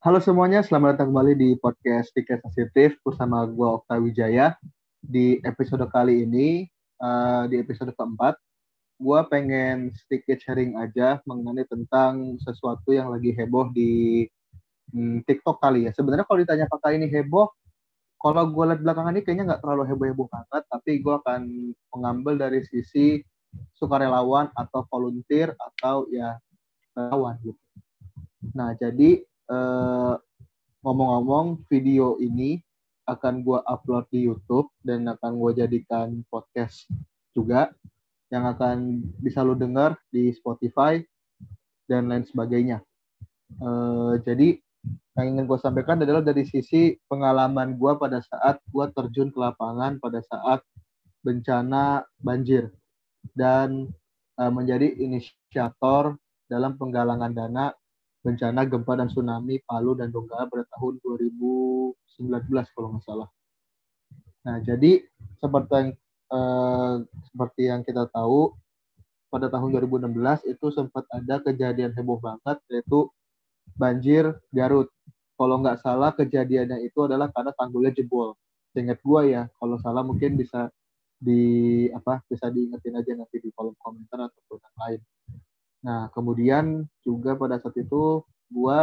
Halo semuanya, selamat datang kembali di podcast Tiket Sensitif bersama gue Okta Wijaya. Di episode kali ini, uh, di episode keempat, gue pengen sedikit sharing aja mengenai tentang sesuatu yang lagi heboh di hmm, TikTok kali ya. Sebenarnya kalau ditanya apakah ini heboh, kalau gue lihat belakangan ini kayaknya nggak terlalu heboh-heboh banget, tapi gue akan mengambil dari sisi sukarelawan atau volunteer atau ya relawan gitu. Nah, jadi ngomong-ngomong video ini akan gue upload di YouTube dan akan gue jadikan podcast juga yang akan bisa lo dengar di Spotify dan lain sebagainya. Uh, jadi yang ingin gue sampaikan adalah dari sisi pengalaman gue pada saat gue terjun ke lapangan pada saat bencana banjir dan uh, menjadi inisiator dalam penggalangan dana bencana gempa dan tsunami Palu dan Donggala pada tahun 2019 kalau nggak salah. Nah, jadi seperti yang eh, seperti yang kita tahu pada tahun 2016 itu sempat ada kejadian heboh banget yaitu banjir Garut. Kalau nggak salah kejadiannya itu adalah karena tanggulnya jebol. Seingat gua ya, kalau salah mungkin bisa di apa bisa diingetin aja nanti di kolom komentar ataupun yang lain. Nah, kemudian juga pada saat itu gue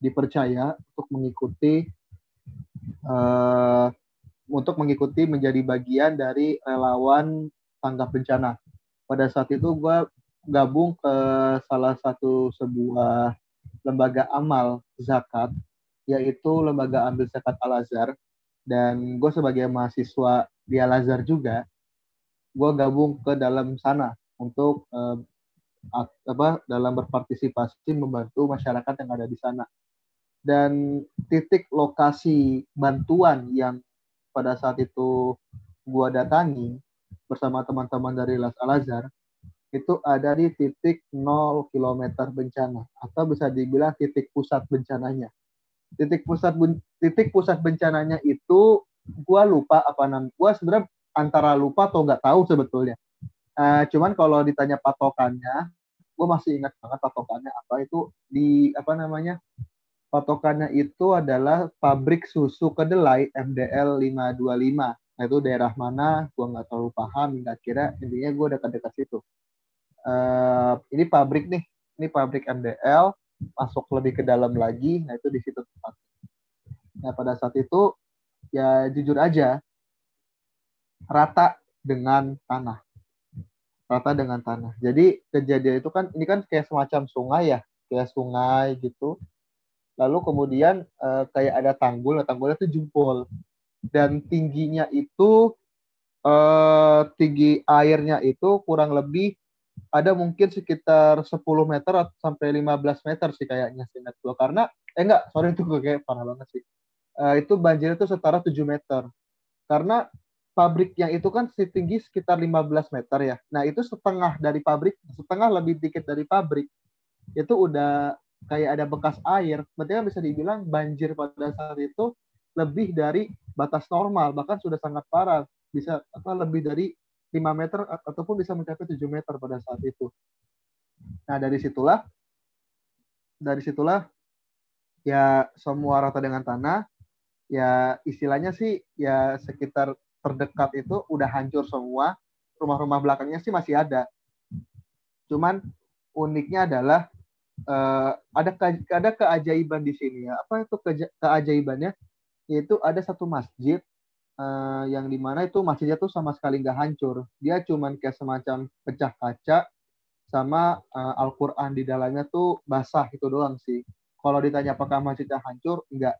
dipercaya untuk mengikuti uh, untuk mengikuti menjadi bagian dari relawan tanggap bencana. Pada saat itu gue gabung ke salah satu sebuah lembaga amal zakat, yaitu lembaga ambil zakat Al Azhar. Dan gue sebagai mahasiswa di Al Azhar juga, gue gabung ke dalam sana untuk uh, apa dalam berpartisipasi membantu masyarakat yang ada di sana. Dan titik lokasi bantuan yang pada saat itu gua datangi bersama teman-teman dari Las Al Azhar itu ada di titik 0 km bencana atau bisa dibilang titik pusat bencananya. Titik pusat titik pusat bencananya itu gua lupa apa namanya. Gua sebenarnya antara lupa atau nggak tahu sebetulnya Uh, cuman kalau ditanya patokannya, gue masih ingat banget patokannya apa itu di apa namanya patokannya itu adalah pabrik susu kedelai MDL 525. Nah itu daerah mana? Gue nggak terlalu paham. Nggak kira intinya gue dekat-dekat situ. Uh, ini pabrik nih, ini pabrik MDL. Masuk lebih ke dalam lagi, nah itu di situ tempat. Nah pada saat itu ya jujur aja rata dengan tanah rata dengan tanah. Jadi kejadian itu kan ini kan kayak semacam sungai ya, kayak sungai gitu. Lalu kemudian uh, kayak ada tanggul, nah tanggulnya itu jempol dan tingginya itu uh, tinggi airnya itu kurang lebih ada mungkin sekitar 10 meter sampai 15 meter sih kayaknya seingat gua karena eh enggak sorry itu gue kayak parah banget sih uh, itu banjir itu setara 7 meter karena pabrik yang itu kan setinggi sekitar 15 meter ya. Nah, itu setengah dari pabrik, setengah lebih dikit dari pabrik. Itu udah kayak ada bekas air. Berarti kan bisa dibilang banjir pada saat itu lebih dari batas normal, bahkan sudah sangat parah. Bisa apa lebih dari 5 meter ataupun bisa mencapai 7 meter pada saat itu. Nah, dari situlah dari situlah ya semua rata dengan tanah ya istilahnya sih ya sekitar terdekat itu udah hancur semua. Rumah-rumah belakangnya sih masih ada. Cuman uniknya adalah uh, ada ke, ada keajaiban di sini ya. Apa itu ke, keajaibannya? Yaitu ada satu masjid uh, yang di mana itu masjidnya tuh sama sekali nggak hancur. Dia cuman kayak semacam pecah kaca sama uh, Al-Quran di dalamnya tuh basah itu doang sih. Kalau ditanya apakah masjidnya hancur, enggak.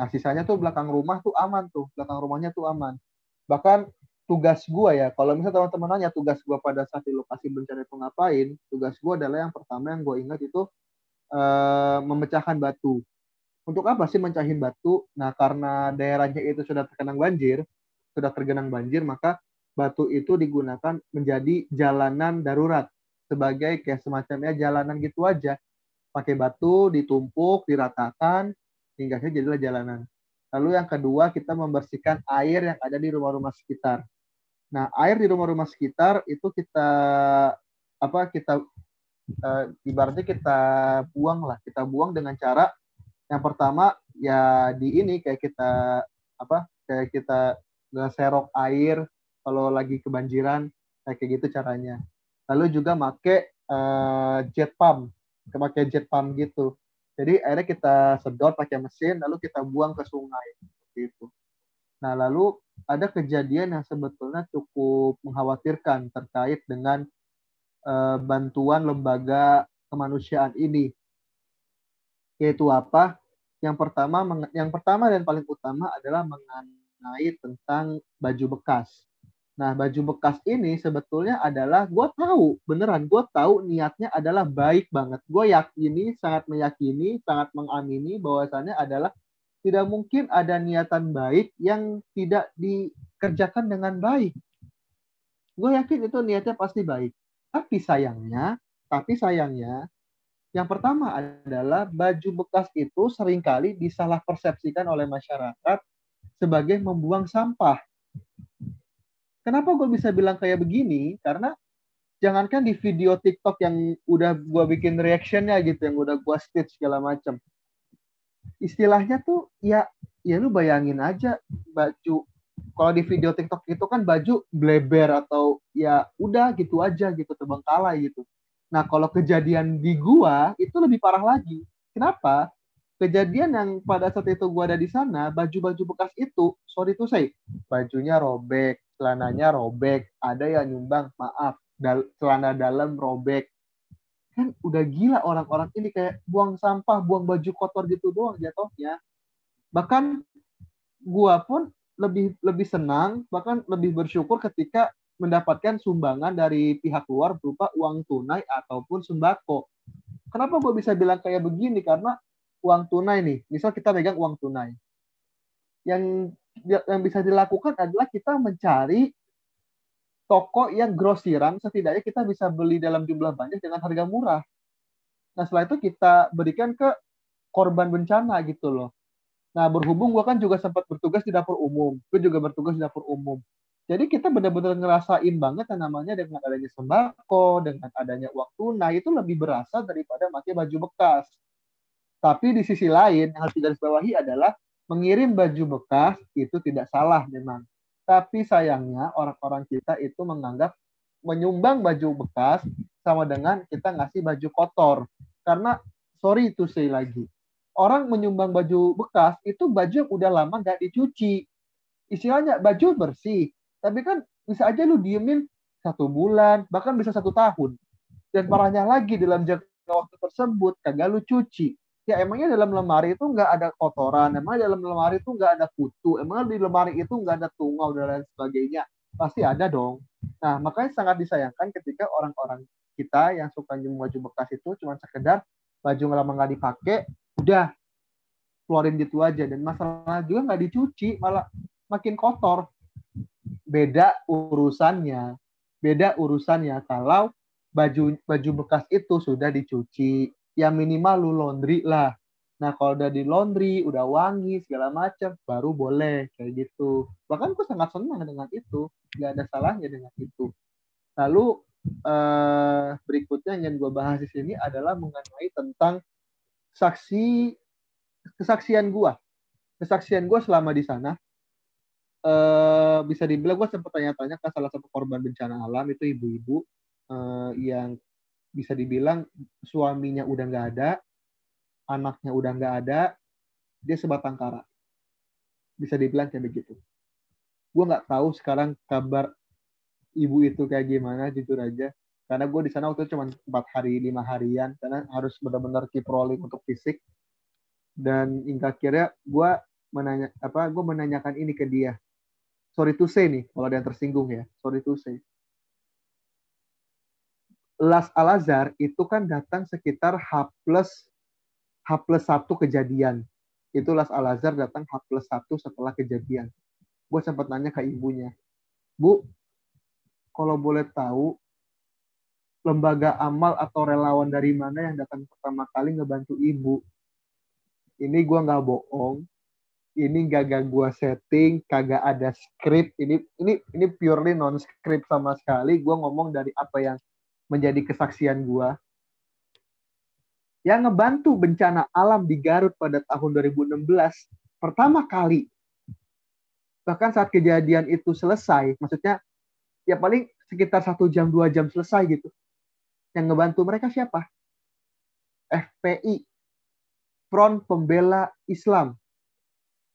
Nah sisanya tuh belakang rumah tuh aman tuh, belakang rumahnya tuh aman bahkan tugas gue ya kalau misalnya teman-teman nanya tugas gue pada saat di lokasi bencana itu ngapain tugas gue adalah yang pertama yang gue ingat itu uh, memecahkan batu. Untuk apa sih mencahin batu? Nah karena daerahnya itu sudah terkenang banjir sudah tergenang banjir maka batu itu digunakan menjadi jalanan darurat. Sebagai kayak semacamnya jalanan gitu aja. Pakai batu ditumpuk diratakan hingga jadilah jalanan Lalu yang kedua kita membersihkan air yang ada di rumah-rumah sekitar. Nah, air di rumah-rumah sekitar itu kita apa kita uh, ibaratnya kita buang lah, kita buang dengan cara Yang pertama ya di ini kayak kita apa kayak kita ngeserok air kalau lagi kebanjiran kayak gitu caranya. Lalu juga make uh, jet pump, pakai jet pump gitu. Jadi akhirnya kita sedot pakai mesin, lalu kita buang ke sungai seperti. Nah lalu ada kejadian yang sebetulnya cukup mengkhawatirkan terkait dengan uh, bantuan lembaga kemanusiaan ini. Yaitu apa? Yang pertama, yang pertama dan paling utama adalah mengenai tentang baju bekas. Nah, baju bekas ini sebetulnya adalah gue tahu beneran gue tahu niatnya adalah baik banget. Gue yakini, sangat meyakini, sangat mengamini bahwasannya adalah tidak mungkin ada niatan baik yang tidak dikerjakan dengan baik. Gue yakin itu niatnya pasti baik. Tapi sayangnya, tapi sayangnya yang pertama adalah baju bekas itu sering kali disalah persepsikan oleh masyarakat sebagai membuang sampah Kenapa gue bisa bilang kayak begini? Karena jangankan di video TikTok yang udah gue bikin reactionnya gitu, yang udah gue stitch segala macam. Istilahnya tuh ya ya lu bayangin aja baju kalau di video TikTok itu kan baju bleber atau ya udah gitu aja gitu terbengkalai gitu. Nah kalau kejadian di gua itu lebih parah lagi. Kenapa? Kejadian yang pada saat itu gua ada di sana, baju-baju bekas itu, sorry tuh saya, bajunya robek, celananya robek, ada yang nyumbang, maaf, dal celana dalam robek. Kan udah gila orang-orang ini kayak buang sampah, buang baju kotor gitu doang jatuhnya. Bahkan gua pun lebih lebih senang, bahkan lebih bersyukur ketika mendapatkan sumbangan dari pihak luar berupa uang tunai ataupun sembako. Kenapa gue bisa bilang kayak begini? Karena uang tunai nih, misal kita megang uang tunai. Yang yang bisa dilakukan adalah kita mencari toko yang grosiran setidaknya kita bisa beli dalam jumlah banyak dengan harga murah. Nah setelah itu kita berikan ke korban bencana gitu loh. Nah berhubung gue kan juga sempat bertugas di dapur umum, gue juga bertugas di dapur umum. Jadi kita benar-benar ngerasain banget yang namanya dengan adanya sembako, dengan adanya uang tunai itu lebih berasa daripada pakai baju bekas. Tapi di sisi lain yang harus digarisbawahi adalah mengirim baju bekas itu tidak salah memang. Tapi sayangnya orang-orang kita itu menganggap menyumbang baju bekas sama dengan kita ngasih baju kotor. Karena sorry itu say lagi. Orang menyumbang baju bekas itu baju yang udah lama nggak dicuci. Istilahnya baju bersih. Tapi kan bisa aja lu diemin satu bulan, bahkan bisa satu tahun. Dan parahnya lagi dalam jangka waktu tersebut kagak lu cuci ya emangnya dalam lemari itu nggak ada kotoran, emangnya dalam lemari itu nggak ada kutu, emangnya di lemari itu nggak ada tungau dan lain sebagainya. Pasti ada dong. Nah, makanya sangat disayangkan ketika orang-orang kita yang suka nyumbang baju bekas itu cuma sekedar baju lama nggak dipakai, udah keluarin gitu aja. Dan masalah juga nggak dicuci, malah makin kotor. Beda urusannya. Beda urusannya kalau baju baju bekas itu sudah dicuci, ya minimal lu laundry lah. Nah kalau udah di laundry, udah wangi segala macam, baru boleh kayak gitu. Bahkan gue sangat senang dengan itu, nggak ada salahnya dengan itu. Lalu eh, berikutnya yang gue bahas di sini adalah mengenai tentang saksi kesaksian gue, kesaksian gue selama di sana. Eh, bisa dibilang gue sempat tanya-tanya ke salah satu korban bencana alam itu ibu-ibu eh, yang bisa dibilang suaminya udah nggak ada, anaknya udah nggak ada, dia sebatang kara. Bisa dibilang kayak begitu. Gue nggak tahu sekarang kabar ibu itu kayak gimana, jujur aja. Karena gue di sana waktu cuma empat hari, lima harian, karena harus benar-benar keep rolling untuk fisik. Dan hingga akhirnya gue menanya apa gue menanyakan ini ke dia sorry to say nih kalau ada yang tersinggung ya sorry to say Las Al Azhar itu kan datang sekitar H plus H plus satu kejadian. Itu Las Al Azhar datang H plus satu setelah kejadian. Gue sempat nanya ke ibunya, Bu, kalau boleh tahu lembaga amal atau relawan dari mana yang datang pertama kali ngebantu ibu? Ini gue nggak bohong, ini gak gue setting, kagak ada script. Ini ini ini purely non script sama sekali. Gue ngomong dari apa yang menjadi kesaksian gue yang ngebantu bencana alam di Garut pada tahun 2016 pertama kali. Bahkan saat kejadian itu selesai maksudnya ya paling sekitar satu jam dua jam selesai gitu yang ngebantu mereka siapa? FPI Front Pembela Islam.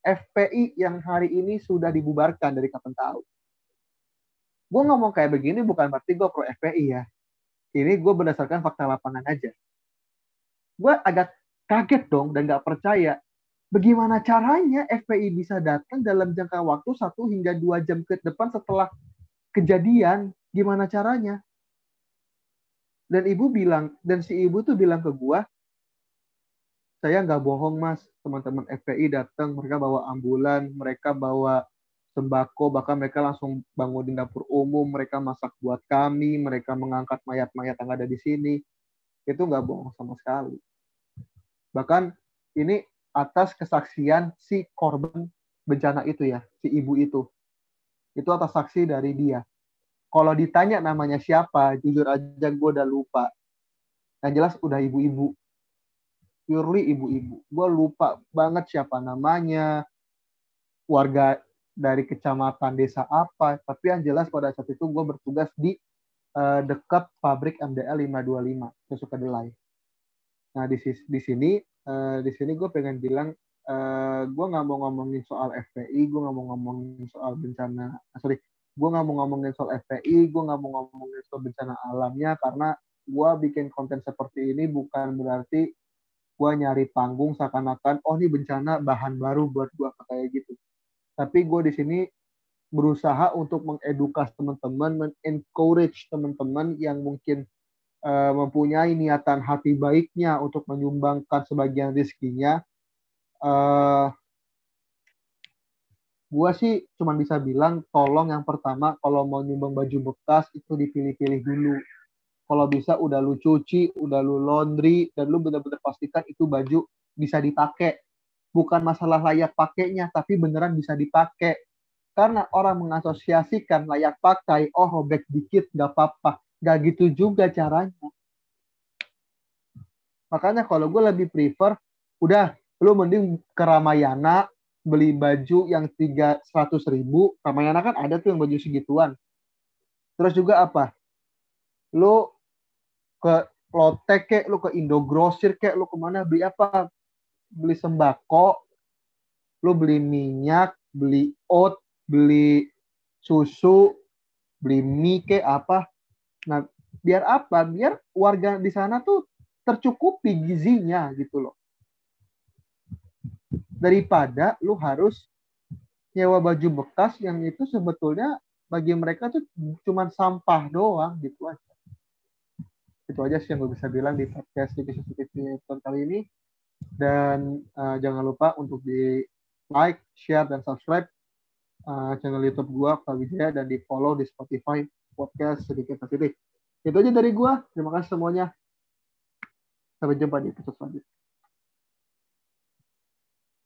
FPI yang hari ini sudah dibubarkan dari kapan tahu. Gue ngomong kayak begini bukan berarti gue pro FPI ya. Ini gue berdasarkan fakta lapangan aja. Gue agak kaget dong dan gak percaya. Bagaimana caranya FPI bisa datang dalam jangka waktu satu hingga dua jam ke depan setelah kejadian? Gimana caranya? Dan ibu bilang, dan si ibu tuh bilang ke gue, saya nggak bohong mas, teman-teman FPI datang, mereka bawa ambulan, mereka bawa sembako, bahkan mereka langsung bangunin dapur umum, mereka masak buat kami, mereka mengangkat mayat-mayat yang ada di sini. Itu nggak bohong sama sekali. Bahkan ini atas kesaksian si korban bencana itu ya, si ibu itu. Itu atas saksi dari dia. Kalau ditanya namanya siapa, jujur aja gue udah lupa. Yang jelas udah ibu-ibu. Purely ibu-ibu. Gue lupa banget siapa namanya, warga dari kecamatan desa apa, tapi yang jelas pada saat itu gue bertugas di uh, dekat pabrik MDL 525 Susu Kedelai. Nah di, di sini uh, di sini gue pengen bilang uh, gue nggak mau ngomongin soal FPI, gue nggak mau ngomongin soal bencana, sorry, gue nggak mau ngomongin soal FPI, gue nggak mau ngomongin soal bencana alamnya karena gue bikin konten seperti ini bukan berarti gue nyari panggung seakan-akan oh ini bencana bahan baru buat gue kayak gitu tapi gue di sini berusaha untuk mengedukasi teman-teman, mengencourage teman-teman yang mungkin uh, mempunyai niatan hati baiknya untuk menyumbangkan sebagian rizkinya. Uh, gue sih cuma bisa bilang tolong yang pertama kalau mau nyumbang baju bekas itu dipilih-pilih dulu. Kalau bisa udah lu cuci, udah lu laundry, dan lu benar-benar pastikan itu baju bisa dipakai bukan masalah layak pakainya, tapi beneran bisa dipakai. Karena orang mengasosiasikan layak pakai, oh robek dikit gak apa-apa. Gak gitu juga caranya. Makanya kalau gue lebih prefer, udah lu mending ke Ramayana, beli baju yang tiga seratus ribu. Ramayana kan ada tuh yang baju segituan. Terus juga apa? Lu ke Lotte kek, lu ke Indogrosir kek, lu ke mana beli apa? Beli sembako, lu beli minyak, beli oat, beli susu, beli mie ke apa. Nah, biar apa? Biar warga di sana tuh tercukupi gizinya gitu loh. Daripada lu harus nyewa baju bekas yang itu sebetulnya bagi mereka tuh cuma sampah doang gitu aja. Itu aja sih yang gue bisa bilang di podcast di episode kali ini. Dan uh, jangan lupa untuk di like, share, dan subscribe uh, channel YouTube gua Pak Wijaya dan di follow di Spotify podcast sedikit sedikit. Itu aja dari gua. Terima kasih semuanya. Sampai jumpa di episode selanjutnya.